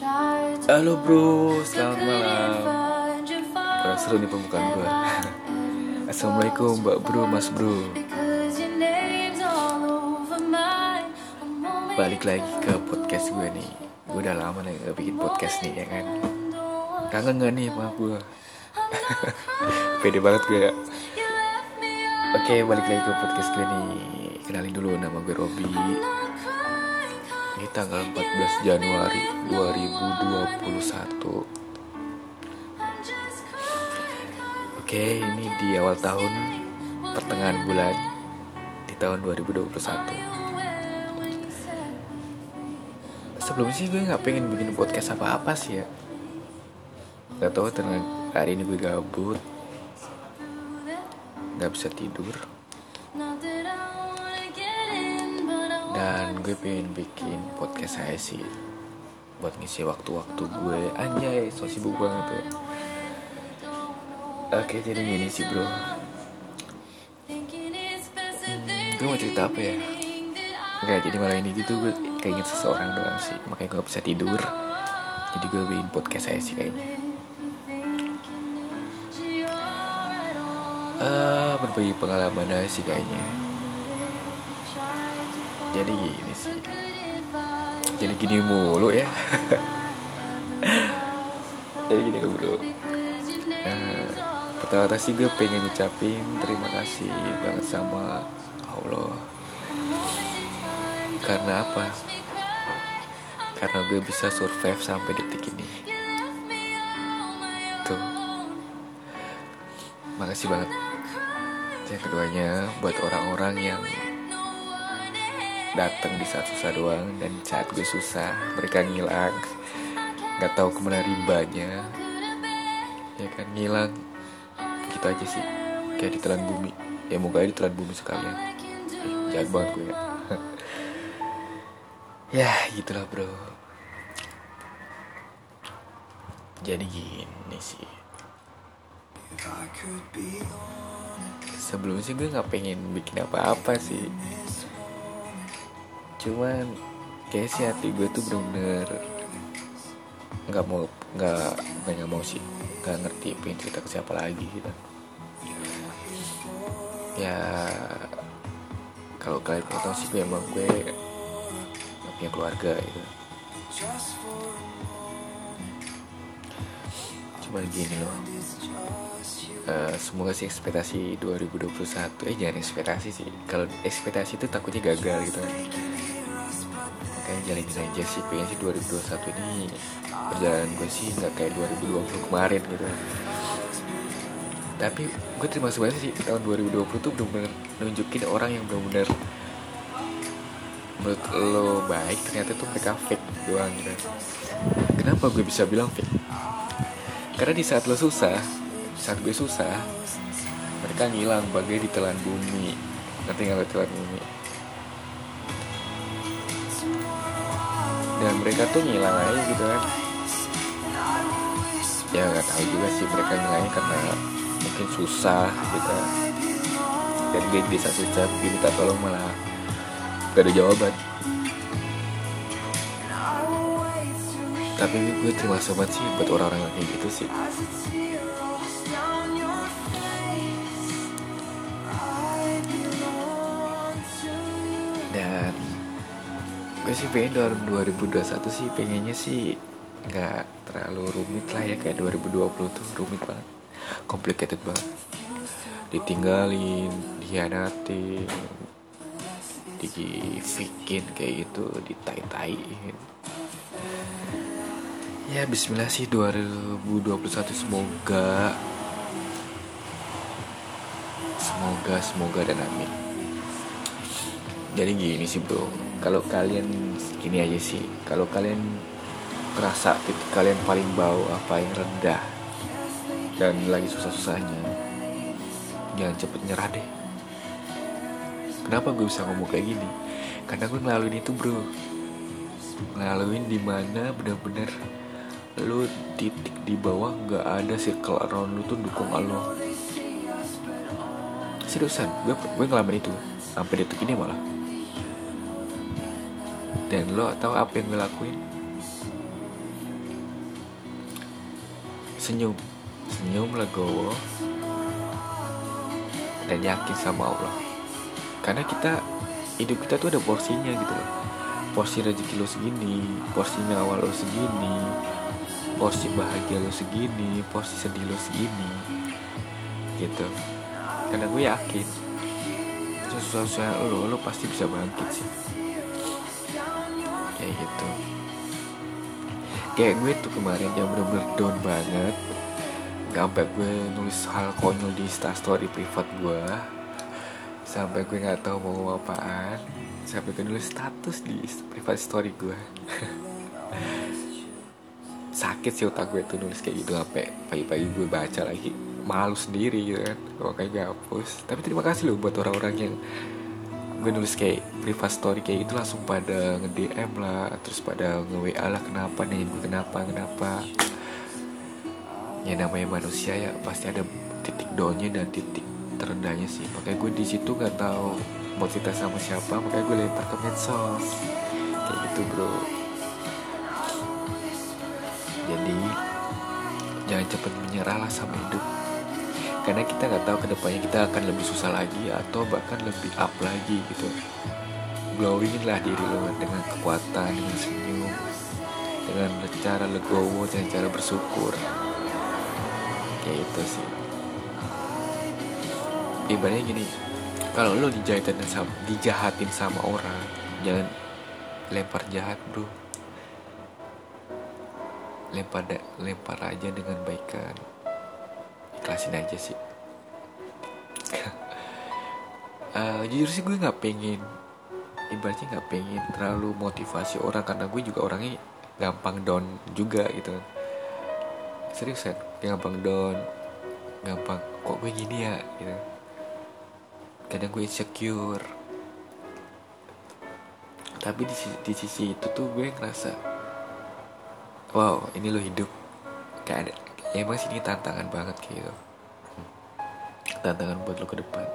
Halo bro, selamat malam. Kurang seru nih pembukaan gue Assalamualaikum mbak bro, mas bro. Balik lagi ke podcast gue nih. Gue udah lama nih gak bikin podcast nih ya kan? Kangen gak nih sama gue Pede banget gue ya Oke balik lagi ke podcast gue nih. Kenalin dulu nama gue Robi Ini tanggal 14 Januari 2021 Oke ini di awal tahun Pertengahan bulan Di tahun 2021 Sebelumnya sih gue gak pengen bikin podcast apa-apa sih ya. Gak tau ternyata hari ini gue gabut. Gak bisa tidur dan gue pengen bikin podcast saya sih buat ngisi waktu-waktu gue. Anjay so sibuk banget ya. Oke jadi gini sih bro. Hmm, gue mau cerita apa ya? Enggak, jadi malam ini gitu gue keinget seseorang doang sih. Makanya gue gak bisa tidur. Jadi gue bikin podcast saya sih kayaknya. Uh, Berbagi pengalaman aja sih kayaknya jadi gini sih. Jadi gini mulu ya. Jadi gini bro nah, pertama-tama sih gue pengen ngucapin terima kasih banget sama Allah. Karena apa? Karena gue bisa survive sampai detik ini. Tuh. Makasih banget. Yang keduanya buat orang-orang yang datang di saat susah doang dan saat gue susah mereka ngilang. Nggak tahu ke mana rimbanya. Ya kan ngilang. Gitu aja sih. Kayak ditelan bumi. Ya moga aja ditelan bumi sekalian. Eh, jahat banget gue ya. Ya gitulah bro. Jadi gini sih. Sebelumnya sih gue nggak pengen bikin apa-apa sih cuman kayak sih hati gue tuh bener-bener nggak mau nggak nggak mau sih nggak ngerti pengen cerita ke siapa lagi gitu. Ya kalau kalian mau tahu sih gue emang gue gak punya keluarga gitu. Cuman gini loh uh, semoga sih ekspektasi 2021 eh jangan ekspektasi sih kalau ekspektasi itu takutnya gagal gitu jalanin aja sih pengen sih 2021 ini perjalanan gue sih nggak kayak 2020 kemarin gitu. Tapi gue terima banget sih tahun 2020 tuh bener-bener nunjukin orang yang bener-bener menurut lo baik ternyata tuh mereka fake doang gitu. Kenapa gue bisa bilang fake? Karena di saat lo susah saat gue susah mereka ngilang bagai ditelan bumi. Nanti nggak ditelan bumi dan mereka tuh ngilang aja gitu kan. Ya nggak tahu juga sih mereka ngilangnya karena mungkin susah gitu. Dan gue bisa susah minta tolong malah gak ada jawaban. Tapi gue terima banget sih buat orang-orang yang kayak gitu sih gue sih pengen tahun 2021 sih pengennya sih nggak terlalu rumit lah ya kayak 2020 tuh rumit banget. Complicated banget. Ditinggalin dihianatin difikin kayak gitu ditai-taiin. Ya bismillah sih 2021 semoga semoga semoga dan amin. Jadi gini sih bro kalau kalian gini aja sih. Kalau kalian kerasa titik kalian paling bau apa yang rendah dan lagi susah-susahnya jangan cepet nyerah deh. Kenapa gue bisa ngomong kayak gini? Karena gue ngelaluin itu bro. Ngelaluin di mana bener-bener lu titik di bawah nggak ada circle around lu tuh dukung lo seriusan gue gue ngalamin itu. Sampai detik ini malah dan lo tahu apa yang gue lakuin? Senyum. Senyum legowo dan yakin sama Allah. Karena kita hidup kita tuh ada porsinya gitu loh. Porsi rezeki lo segini porsi nyawa lo segini porsi bahagia lo segini porsi sedih lo segini gitu. Karena gue yakin sesusah lo lo pasti bisa bangkit sih kayak gitu. Kayak gue tuh kemarin yang bener-bener down banget. Sampai gue nulis hal konyol di story privat gue. Sampai gue nggak tahu mau apaan. Sampai gue nulis status di private story gue. Sakit sih otak gue tuh nulis kayak gitu sampai pagi-pagi gue baca lagi. Malu sendiri gitu kan. Makanya gue hapus. Tapi terima kasih loh buat orang-orang yang gue nulis kayak private story kayak gitu langsung pada nge DM lah terus pada nge WA lah kenapa nih gue kenapa kenapa. Ya namanya manusia ya pasti ada titik downnya dan titik terendahnya sih. Makanya gue di situ nggak tahu mau cerita sama siapa makanya gue lempar ke medsos. Kayak gitu bro. Jadi jangan cepet menyerah lah sama hidup karena kita nggak tahu ke depannya kita akan lebih susah lagi atau bahkan lebih up lagi gitu. Glowingin lah diri lo dengan kekuatan dengan senyum dengan cara legowo dan cara bersyukur. Kayak itu sih. Ibaratnya gini kalau lo dijahatin sama, dijahatin sama orang jangan lempar jahat bro. Lempar lempar aja dengan baikan ikhlasin aja sih. Uh, jujur sih gue nggak pengen ibaratnya nggak pengen terlalu motivasi orang karena gue juga orangnya gampang down juga gitu. Serius kan? Gampang down gampang kok gue gini ya? gitu. Kadang gue insecure. Tapi di, di sisi itu tuh gue ngerasa wow ini lo hidup kayak ada ya emang sini tantangan banget gitu. Tantangan buat lo ke depan.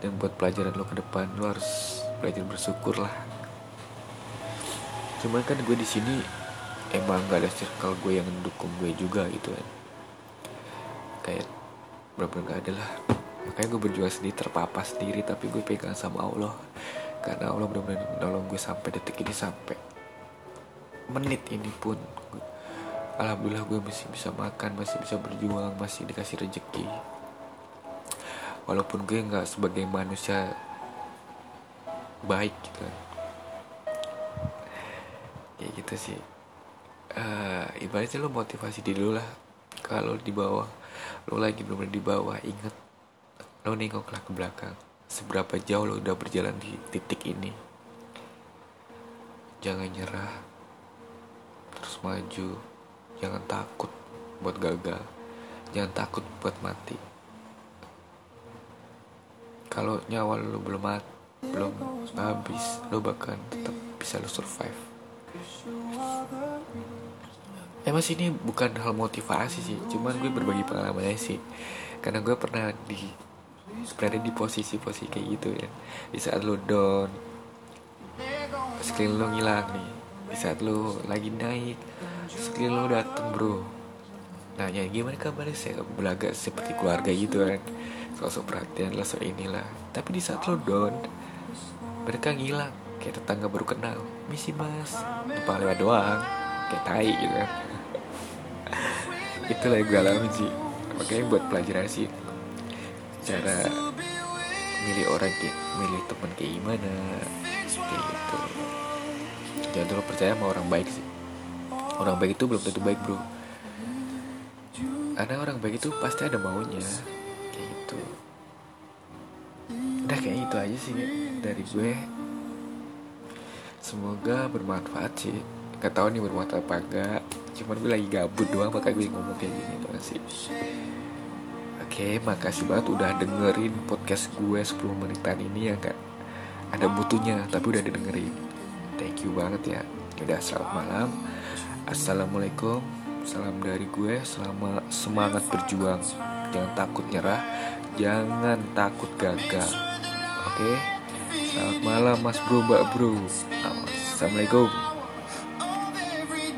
Dan buat pelajaran lo ke depan lo harus belajar bersyukur lah. Cuman kan gue di sini emang gak ada circle gue yang mendukung gue juga gitu kan. Kayak berapa gak ada lah. Makanya gue berjuang sendiri terpapar sendiri tapi gue pegang sama Allah. Karena Allah benar-benar nolong gue sampai detik ini sampai menit ini pun alhamdulillah gue masih bisa makan masih bisa berjuang masih dikasih rezeki. Walaupun gue nggak sebagai manusia baik gitu. Kan kayak gitu sih. Uh, ibaratnya lo motivasi diri lo lah. Kalau di bawah lo lagi belum di bawah inget lo nengoklah ke belakang. Seberapa jauh lo udah berjalan di titik ini. Jangan nyerah. Terus maju jangan takut buat gagal. Jangan takut buat mati. Kalau nyawa lo belum mati belum habis lo bahkan tetap bisa lo survive. Emang sih ini bukan hal motivasi sih cuman gue berbagi pengalaman aja sih. Karena gue pernah di berada di posisi-posisi kayak gitu ya. Di saat lo down screen lo ngilang nih. Di saat lo lagi naik screen lo dateng bro. Nanya gimana kabarnya? Saya belaga seperti keluarga gitu kan. Sosok perhatian lah so inilah. Tapi di saat lo down mereka ngilang. Kayak tetangga baru kenal. Misi mas. Lupa lewat doang. Kayak tai gitu. Kan itulah yang gue alami sih makanya buat pelajaran sih cara milih orang kayak milih temen kayak gimana? Kayak gitu. Jangan terlalu percaya sama orang baik sih orang baik itu belum tentu baik bro. Karena orang baik itu pasti ada maunya. Kayak gitu. Udah kayak gitu aja sih dari gue. Semoga bermanfaat sih. Gak tau nih bermanfaat apa enggak. Cuman gue lagi gabut doang makanya gue ngomong kayak gini tuh sih? Oke, makasih banget udah dengerin podcast gue 10 menitan ini ya gak ada butuhnya tapi udah dengerin. Thank you banget ya. Udah selamat malam. Assalamualaikum. Salam dari gue. Selama semangat berjuang. Jangan takut nyerah. Jangan takut gagal. Oke. Selamat malam Mas Bro, Mbak Bro. Assalamualaikum.